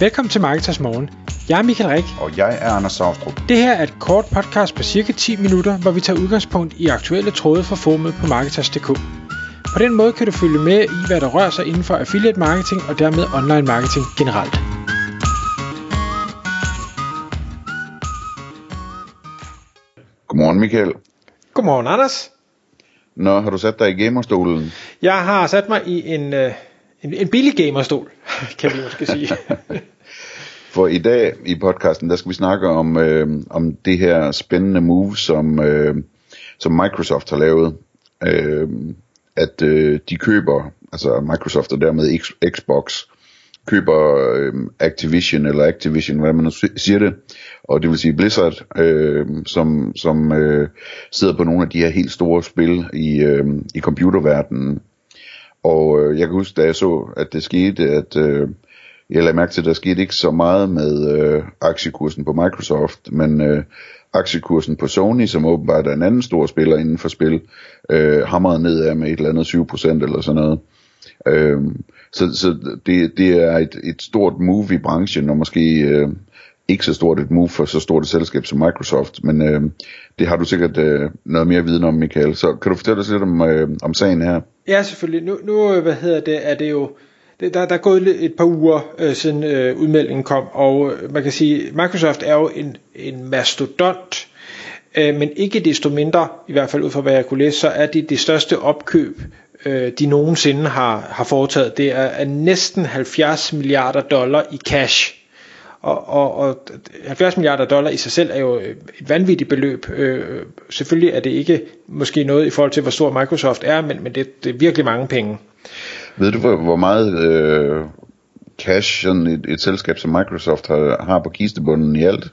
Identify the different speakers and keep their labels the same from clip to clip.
Speaker 1: Velkommen til Marketers Morgen. Jeg er Michael Rik.
Speaker 2: Og jeg er Anders Saustrup.
Speaker 1: Det her er et kort podcast på cirka 10 minutter, hvor vi tager udgangspunkt i aktuelle tråde fra formet på Marketers.dk. På den måde kan du følge med i, hvad der rører sig inden for affiliate marketing og dermed online marketing generelt.
Speaker 2: Godmorgen Michael.
Speaker 1: Godmorgen Anders.
Speaker 2: Nå, har du sat dig i gamerstolen?
Speaker 1: Jeg har sat mig i en, øh, en, en billig gamerstol, kan vi måske sige.
Speaker 2: For i dag i podcasten, der skal vi snakke om, øh, om det her spændende move, som, øh, som Microsoft har lavet. Øh, at øh, de køber, altså Microsoft og dermed X, Xbox, køber øh, Activision, eller Activision, hvad man nu siger det, og det vil sige Blizzard, øh, som, som øh, sidder på nogle af de her helt store spil i, øh, i computerverdenen. Og øh, jeg kan huske, da jeg så, at det skete, at øh, jeg lagde mærke til, at der skete ikke så meget med øh, aktiekursen på Microsoft, men øh, aktiekursen på Sony, som åbenbart er en anden stor spiller inden for spil, øh, hamrede nedad med et eller andet 7% eller sådan noget. Øh, så så det, det er et, et stort move i branchen, og måske øh, ikke så stort et move for så stort et selskab som Microsoft, men øh, det har du sikkert øh, noget mere viden om, Michael. Så kan du fortælle os lidt om, øh, om sagen her?
Speaker 1: Ja, selvfølgelig. Nu, nu øh, hvad hedder det, er det jo det, der, der er gået et par uger øh, siden øh, udmeldingen kom, og øh, man kan sige, Microsoft er jo en, en mastodont, øh, men ikke desto mindre, i hvert fald ud fra hvad jeg kunne læse, så er det det største opkøb, øh, de nogensinde har, har foretaget. Det er, er næsten 70 milliarder dollar i cash. Og, og, og 70 milliarder dollar i sig selv er jo et vanvittigt beløb. Øh, selvfølgelig er det ikke måske noget i forhold til, hvor stor Microsoft er, men, men det, det er virkelig mange penge.
Speaker 2: Ved du, hvor, hvor meget øh, cash sådan et, et selskab som Microsoft har, har på kistebunden i alt?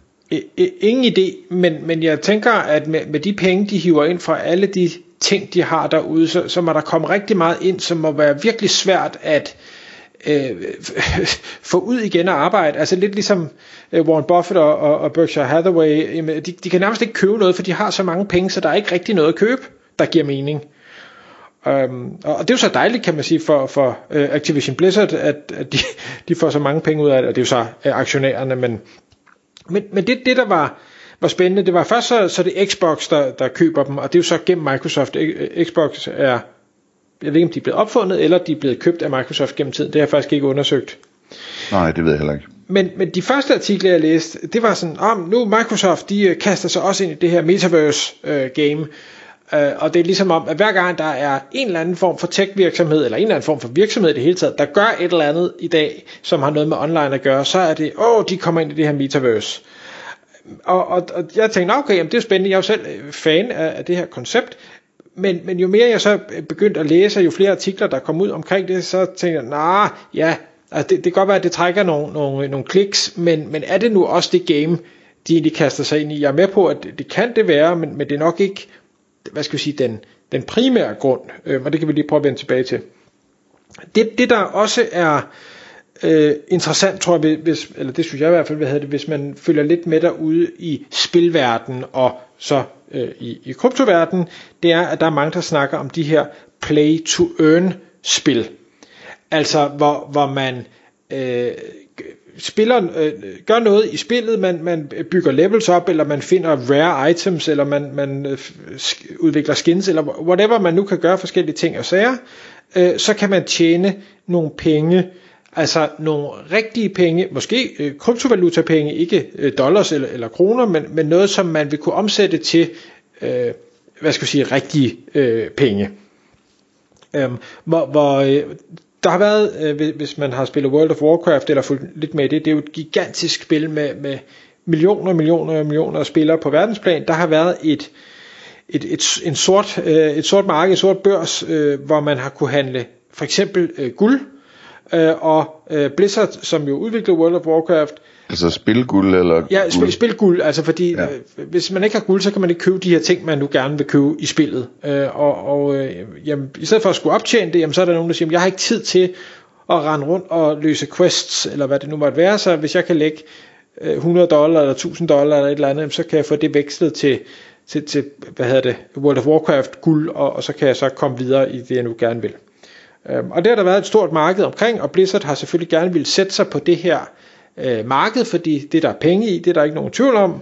Speaker 1: Ingen idé, men, men jeg tænker, at med, med de penge, de hiver ind fra alle de ting, de har derude, så, så må der komme rigtig meget ind, som må være virkelig svært at øh, få ud igen og arbejde. Altså lidt ligesom øh, Warren Buffett og, og, og Berkshire Hathaway, de, de kan nærmest ikke købe noget, for de har så mange penge, så der er ikke rigtig noget at købe, der giver mening. Um, og det er jo så dejligt, kan man sige, for, for uh, Activision Blizzard, at, at de, de får så mange penge ud af det, og det er jo så uh, aktionærerne, men, men, men det, det der var, var spændende, det var først så, så det Xbox, der, der køber dem, og det er jo så gennem Microsoft. Xbox er, jeg ved ikke om de er blevet opfundet, eller de er blevet købt af Microsoft gennem tiden, det har jeg faktisk ikke undersøgt.
Speaker 2: Nej, det ved jeg heller ikke.
Speaker 1: Men, men de første artikler, jeg læste, det var sådan, om oh, nu Microsoft, de kaster sig også ind i det her metaverse uh, game, Øh, og det er ligesom om, at hver gang der er en eller anden form for tech-virksomhed, eller en eller anden form for virksomhed i det hele taget, der gør et eller andet i dag, som har noget med online at gøre, så er det, åh, oh, de kommer ind i det her metaverse. Og, og, og jeg tænkte, okay, jamen, det er spændende, jeg er jo selv øh, fan af, af det her koncept, men, men jo mere jeg så øh, begyndte at læse, jo flere artikler, der kom ud omkring det, så tænkte jeg, nej, ja, altså det, det kan godt være, at det trækker nogle, nogle, nogle kliks, men, men er det nu også det game, de egentlig kaster sig ind i? Jeg er med på, at det, det kan det være, men, men det er nok ikke hvad skal vi sige, den, den primære grund, øh, og det kan vi lige prøve at vende tilbage til. Det, det der også er øh, interessant, tror jeg, hvis, eller det synes jeg i hvert fald, hvad det, hvis man følger lidt med derude i spilverdenen og så øh, i, i kryptoverdenen, det er, at der er mange, der snakker om de her play-to-earn spil. Altså, hvor, hvor man øh, spiller, øh, gør noget i spillet, man, man bygger levels op, eller man finder rare items, eller man, man øh, udvikler skins, eller whatever man nu kan gøre forskellige ting og sager, øh, så kan man tjene nogle penge, altså nogle rigtige penge, måske øh, kryptovaluta-penge, ikke øh, dollars eller, eller kroner, men, men noget, som man vil kunne omsætte til, øh, hvad skal jeg sige, rigtige øh, penge. Øhm, hvor, hvor øh, der har været, øh, hvis man har spillet World of Warcraft eller fulgt lidt med det, det er jo et gigantisk spil med, med millioner, millioner og millioner af spillere på verdensplan. Der har været et, et, et, en sort, øh, et sort marked, et sort børs, øh, hvor man har kunne handle for eksempel øh, guld, øh, og øh, Blizzard, som jo udvikler World of Warcraft,
Speaker 2: Altså spilguld eller
Speaker 1: Ja, spil, spilguld, altså fordi ja. øh, hvis man ikke har guld, så kan man ikke købe de her ting, man nu gerne vil købe i spillet. Øh, og og øh, jamen, i stedet for at skulle optjene det, jamen, så er der nogen, der siger, jeg har ikke tid til at rende rundt og løse quests, eller hvad det nu måtte være, så hvis jeg kan lægge øh, 100 dollar eller 1000 dollar eller et eller andet, så kan jeg få det vekslet til, til, til hvad hedder det, World of Warcraft guld, og, og så kan jeg så komme videre i det, jeg nu gerne vil. Øh, og det har der været et stort marked omkring, og Blizzard har selvfølgelig gerne vil sætte sig på det her øh, marked, fordi det der er penge i, det er der ikke nogen tvivl om.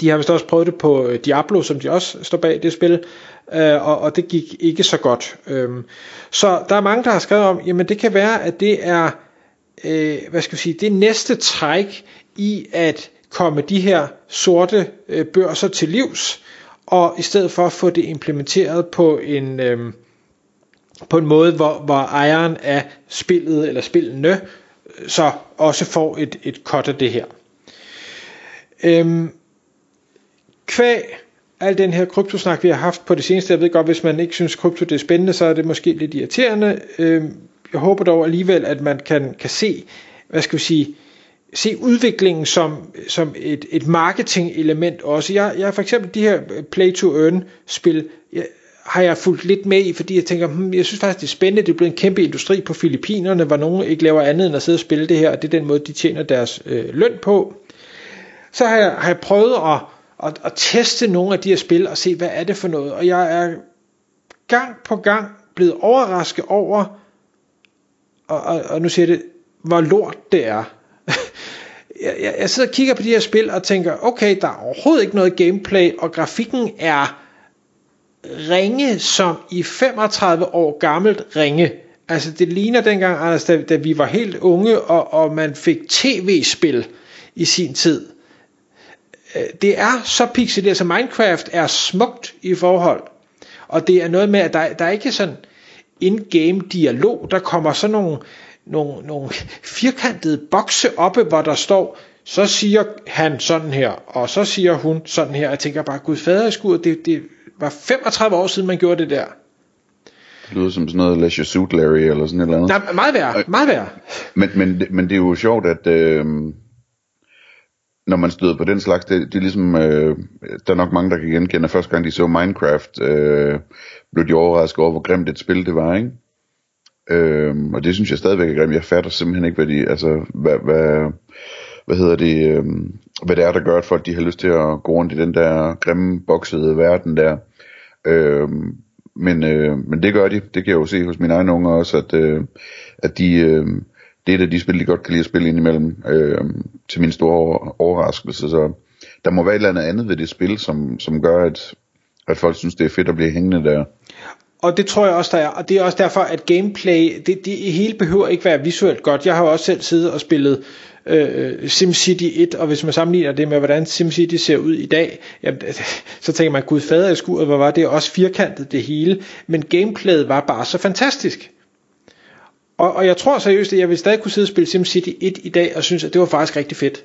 Speaker 1: De har vist også prøvet det på øh, Diablo, som de også står bag det spil, øh, og, og det gik ikke så godt. Øhm, så der er mange, der har skrevet om, jamen det kan være, at det er, øh, hvad skal vi sige, det næste træk i at komme de her sorte øh, børser til livs, og i stedet for at få det implementeret på en, øh, på en måde, hvor, hvor ejeren af spillet eller spillene så også får et, et cut af det her. Øhm, kvæg al den her kryptosnak, vi har haft på det seneste, jeg ved godt, hvis man ikke synes, krypto det er spændende, så er det måske lidt irriterende. Øhm, jeg håber dog alligevel, at man kan, kan se, hvad skal vi sige, se udviklingen som, som et, et marketing element også. Jeg, jeg for eksempel de her play to earn spil, jeg, har jeg fulgt lidt med i, fordi jeg tænker, hmm, jeg synes faktisk det er spændende, det er blevet en kæmpe industri på Filippinerne, hvor nogen ikke laver andet end at sidde og spille det her, og det er den måde, de tjener deres øh, løn på. Så har jeg, har jeg prøvet at, at, at teste nogle af de her spil, og se, hvad er det for noget, og jeg er gang på gang blevet overrasket over, og, og, og nu siger jeg det, hvor lort det er. jeg, jeg, jeg sidder og kigger på de her spil og tænker, okay, der er overhovedet ikke noget gameplay, og grafikken er ringe som i 35 år gammelt ringe. Altså det ligner dengang, Anders, da, da vi var helt unge, og, og man fik tv-spil i sin tid. Øh, det er så pixeleret, så altså Minecraft er smukt i forhold. Og det er noget med, at der, der er ikke sådan in-game dialog. Der kommer sådan nogle, nogle, nogle firkantede bokse oppe, hvor der står, så siger han sådan her, og så siger hun sådan her. Jeg tænker bare, gud fader i skud, det, det var 35 år siden, man gjorde det der.
Speaker 2: Det lyder som sådan noget Leisure Suit Larry eller sådan et eller andet.
Speaker 1: Nej, meget værre, meget værre.
Speaker 2: Men, men, men det er jo sjovt, at øh, når man støder på den slags, det, det er ligesom, øh, der er nok mange, der kan genkende, at første gang de så Minecraft, øh, blev de overrasket over, hvor grimt et spil det var, ikke? Øh, og det synes jeg stadigvæk er grimt. Jeg fatter simpelthen ikke, hvad de, altså, hvad, hvad, hvad hedder det, øh, hvad det er, der gør, at folk de har lyst til at gå rundt i den der grimme, boksede verden der. Øh, men, øh, men det gør de. Det kan jeg jo se hos mine egne unger også, at, øh, at de, øh, det er det, de spil, de godt kan lide at spille indimellem, øh, til min store overraskelse. Så der må være et eller andet andet ved det spil, som, som gør, at, at folk synes, det er fedt at blive hængende der.
Speaker 1: Og det tror jeg også, der er. Og det er også derfor, at gameplay, det, det hele behøver ikke være visuelt godt. Jeg har jo også selv siddet og spillet Øh, øh, SimCity 1, og hvis man sammenligner det med, hvordan SimCity ser ud i dag, jamen, så tænker man, gud fader i skuret, hvor var det også firkantet det hele, men gameplayet var bare så fantastisk. Og, og jeg tror seriøst, at jeg vil stadig kunne sidde og spille SimCity 1 i dag, og synes, at det var faktisk rigtig fedt.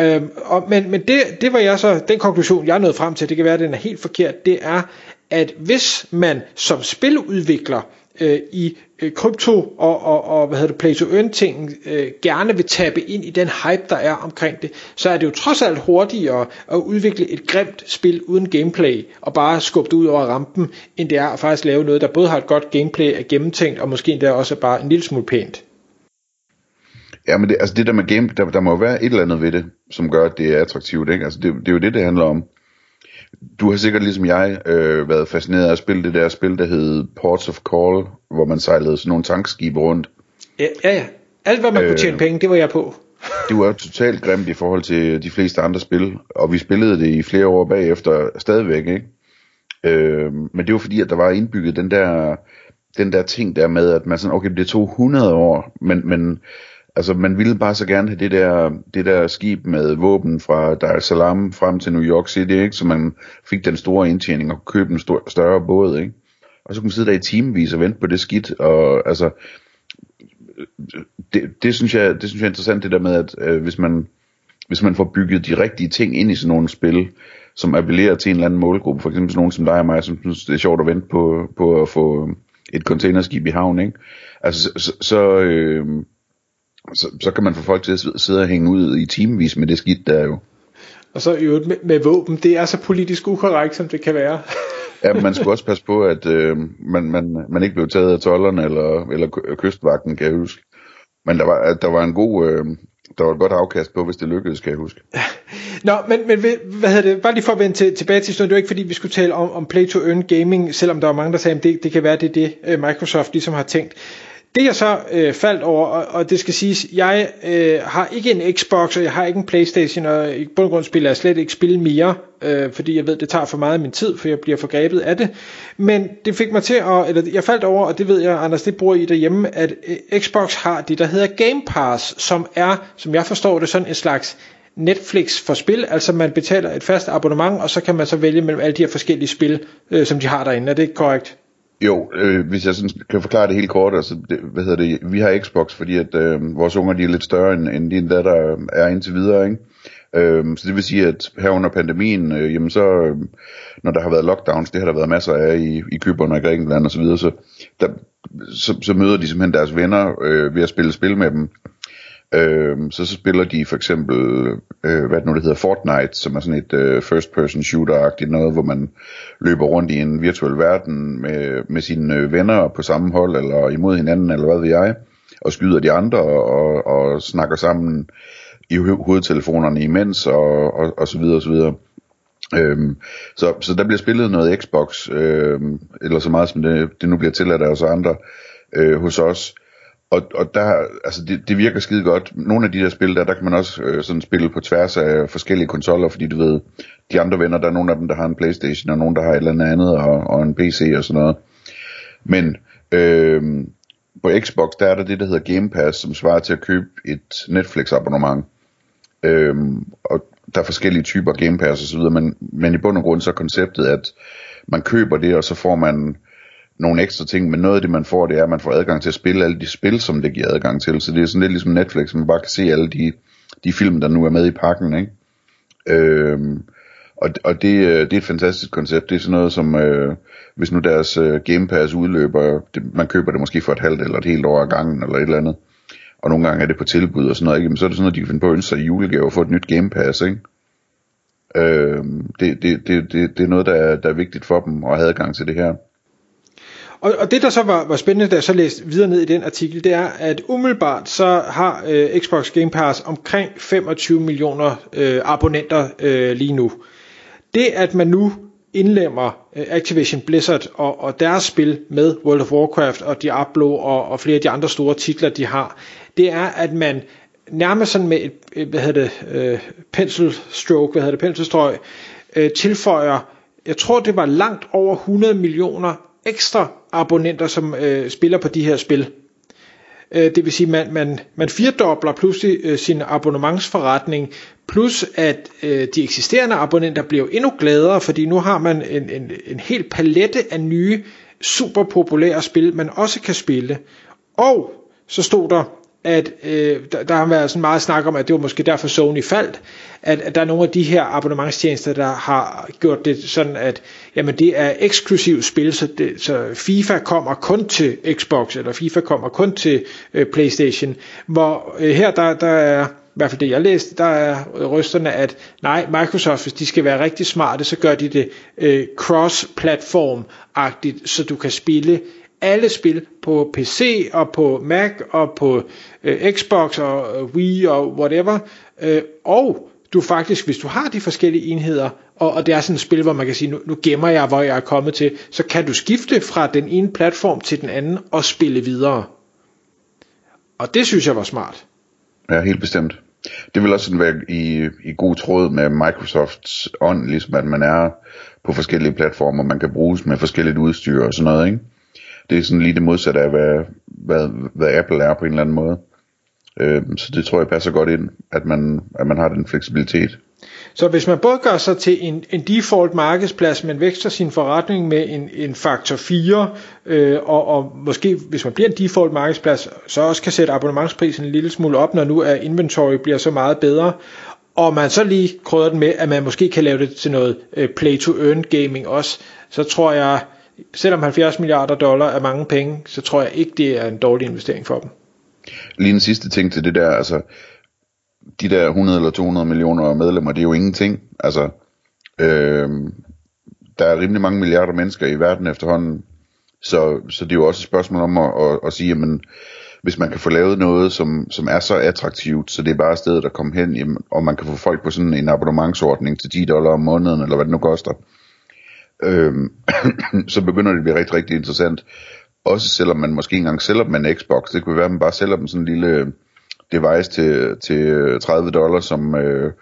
Speaker 1: Øhm, og, men men det, det var jeg så, den konklusion, jeg nåede frem til, det kan være, at den er helt forkert, det er, at hvis man som spiludvikler øh, i øh, krypto og, og, og hvad hedder det, play to earn ting øh, gerne vil tabe ind i den hype der er omkring det, så er det jo trods alt hurtigere at udvikle et grimt spil uden gameplay og bare skubbe det ud over rampen, end det er at faktisk lave noget der både har et godt gameplay, er gennemtænkt og måske endda også er bare en lille smule pænt.
Speaker 2: Ja, men det, altså det der med game, der, der må være et eller andet ved det, som gør, at det er attraktivt, ikke? Altså det, det er jo det, det handler om du har sikkert ligesom jeg øh, været fascineret af at spille det der spil, der hed Ports of Call, hvor man sejlede sådan nogle tankskibe rundt.
Speaker 1: Ja, ja. ja. Alt hvad man øh, kunne tjene penge, det var jeg på.
Speaker 2: det var totalt grimt i forhold til de fleste andre spil, og vi spillede det i flere år bagefter stadigvæk, ikke? Øh, men det var fordi, at der var indbygget den der, den der ting der med, at man sådan, okay, det tog 100 år, men, men Altså, man ville bare så gerne have det der, det der skib med våben fra Dar es Salaam frem til New York City, ikke? Så man fik den store indtjening og købe en stor, større båd, ikke? Og så kunne man sidde der i timevis og vente på det skidt, og altså, det, det, synes jeg, det synes jeg er interessant, det der med, at øh, hvis, man, hvis man får bygget de rigtige ting ind i sådan nogle spil, som appellerer til en eller anden målgruppe, for eksempel sådan nogen som dig og mig, som synes, det er sjovt at vente på, på at få et containerskib i havn, ikke? Altså, så, så øh, så, så kan man få folk til at sidde og hænge ud i timevis med det skidt der jo.
Speaker 1: Og så jo med, med våben, det er så politisk ukorrekt, som det kan være.
Speaker 2: ja, man skal også passe på, at øh, man, man, man ikke blev taget af tollerne eller, eller kystvagten, kan jeg huske. Men der var, der var en god, øh, der var et godt afkast på, hvis det lykkedes, kan jeg huske.
Speaker 1: Nå, men, men hvad hedder det, bare lige for at vende til, tilbage til sådan, det var ikke fordi, vi skulle tale om, om play to earn gaming, selvom der var mange, der sagde, at det, det kan være, det er det, øh, Microsoft ligesom har tænkt det jeg så øh, faldt over, og, og det skal siges, jeg øh, har ikke en Xbox, og jeg har ikke en Playstation, og i bund og grund spiller jeg slet ikke spil mere, øh, fordi jeg ved, det tager for meget af min tid, for jeg bliver forgrebet af det. Men det fik mig til at, eller jeg faldt over, og det ved jeg, Anders, det bruger I derhjemme, at øh, Xbox har det, der hedder Game Pass, som er, som jeg forstår det, sådan en slags Netflix for spil, altså man betaler et fast abonnement, og så kan man så vælge mellem alle de her forskellige spil, øh, som de har derinde. Er det ikke korrekt?
Speaker 2: Jo, øh, hvis jeg sådan kan forklare det helt kort, altså, det, hvad hedder det, vi har Xbox, fordi at øh, vores unger de er lidt større end, end de der, der er indtil videre, ikke? Øh, så det vil sige, at her under pandemien, øh, jamen så, øh, når der har været lockdowns, det har der været masser af i, i Køberne og Grækenland osv., så, videre, så, der, så, så møder de simpelthen deres venner øh, ved at spille spil med dem. Øh, så så spiller de for eksempel, øh, hvad det nu det hedder, Fortnite, som er sådan et øh, first person shooter-agtigt noget, hvor man løber rundt i en virtuel verden med, med sine øh, venner på samme hold, eller imod hinanden, eller hvad ved jeg, og skyder de andre, og, og snakker sammen i hovedtelefonerne imens, og, og, og så videre, og så videre. Øhm, så, så der bliver spillet noget Xbox, øhm, eller så meget som det, det nu bliver tilladt af os andre øh, hos os. Og, og der, altså det, det virker skide godt. Nogle af de der spil der, der kan man også øh, sådan spille på tværs af forskellige konsoller, fordi du ved, de andre venner, der er nogle af dem, der har en Playstation, og nogle, der har et eller andet og, og en PC og sådan noget. Men øh, på Xbox, der er der det, der hedder Game Pass, som svarer til at købe et Netflix abonnement. Øh, og der er forskellige typer Game Pass og så videre, men, men i bund og grund så er konceptet, at man køber det, og så får man nogle ekstra ting, men noget af det, man får, det er, at man får adgang til at spille alle de spil, som det giver adgang til. Så det er sådan lidt ligesom Netflix, man bare kan se alle de, de film, der nu er med i pakken, ikke? Øhm, og, og det, øh, det er et fantastisk koncept. Det er sådan noget som, øh, hvis nu deres øh, Game Pass udløber, det, man køber det måske for et halvt eller et helt år af gangen, eller et eller andet, og nogle gange er det på tilbud og sådan noget, ikke? Men så er det sådan noget, de kan finde på at ønske sig i julegave og få et nyt Game Pass, ikke? Øhm, det, det, det, det, det er noget, der er, der er vigtigt for dem at have adgang til det her.
Speaker 1: Og, og det der så var, var spændende, da jeg så læste videre ned i den artikel, det er, at umiddelbart så har øh, Xbox Game Pass omkring 25 millioner øh, abonnenter øh, lige nu. Det at man nu indlemmer øh, Activision Blizzard og, og deres spil med World of Warcraft og Diablo og, og flere af de andre store titler, de har, det er, at man nærmest sådan med et, hvad hedder det, øh, pencil stroke, hvad hedder det, penselstrøg, øh, tilføjer, jeg tror det var langt over 100 millioner ekstra abonnenter, som øh, spiller på de her spil. Øh, det vil sige, man, man, man firdobler pludselig øh, sin abonnementsforretning, plus at øh, de eksisterende abonnenter bliver endnu gladere, fordi nu har man en, en, en hel palette af nye, super populære spil, man også kan spille. Og så stod der, at øh, der, der har været sådan meget snak om, at det var måske derfor Sony faldt, at, at der er nogle af de her abonnementstjenester, der har gjort det sådan, at jamen, det er eksklusivt spil, så, det, så FIFA kommer kun til Xbox, eller FIFA kommer kun til øh, Playstation, hvor øh, her der, der er i hvert fald det jeg læste, der er rysterne, at nej, Microsoft, hvis de skal være rigtig smarte, så gør de det øh, cross-platform-agtigt, så du kan spille alle spil på PC og på Mac og på øh, Xbox og øh, Wii og whatever. Øh, og du faktisk, hvis du har de forskellige enheder, og, og det er sådan et spil, hvor man kan sige, nu, nu gemmer jeg, hvor jeg er kommet til, så kan du skifte fra den ene platform til den anden og spille videre. Og det synes jeg var smart.
Speaker 2: Ja, helt bestemt. Det vil også sådan være i, i god tråd med Microsofts ånd, ligesom at man er på forskellige platformer, man kan bruges med forskelligt udstyr og sådan noget, ikke? Det er sådan lige det modsatte af, hvad, hvad, hvad Apple er på en eller anden måde. Øh, så det tror jeg passer godt ind, at man, at man har den fleksibilitet.
Speaker 1: Så hvis man både gør sig til en, en default markedsplads, men vækster sin forretning med en, en faktor 4, øh, og, og måske hvis man bliver en default markedsplads, så også kan sætte abonnementsprisen en lille smule op, når nu er inventory bliver så meget bedre, og man så lige krydder den med, at man måske kan lave det til noget øh, play to earn gaming også, så tror jeg, selvom 70 milliarder dollar er mange penge, så tror jeg ikke, det er en dårlig investering for dem.
Speaker 2: Lige en sidste ting til det der, altså de der 100 eller 200 millioner medlemmer, det er jo ingenting. Altså, øh, der er rimelig mange milliarder mennesker i verden efterhånden, så, så det er jo også et spørgsmål om at, at, at sige, jamen, hvis man kan få lavet noget, som, som er så attraktivt, så det er bare stedet at komme hen, jamen, og man kan få folk på sådan en abonnementsordning til 10 dollar om måneden, eller hvad det nu koster, øh, Øhm, så begynder det at blive rigtig, rigtig interessant. også selvom man måske ikke engang sælger dem en Xbox. Det kunne være, at man bare sælger dem sådan en lille øh, device til, til øh, 30 dollars, som, øh,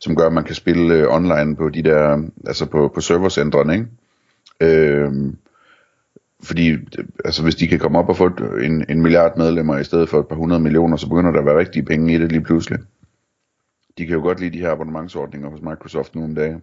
Speaker 2: som gør, at man kan spille øh, online på de der, altså på, på servercentrene, ikke? Øh, fordi altså, hvis de kan komme op og få en, en milliard medlemmer i stedet for et par hundrede millioner, så begynder der at være rigtige penge i det lige pludselig. De kan jo godt lide de her abonnementsordninger hos Microsoft nu om dagen.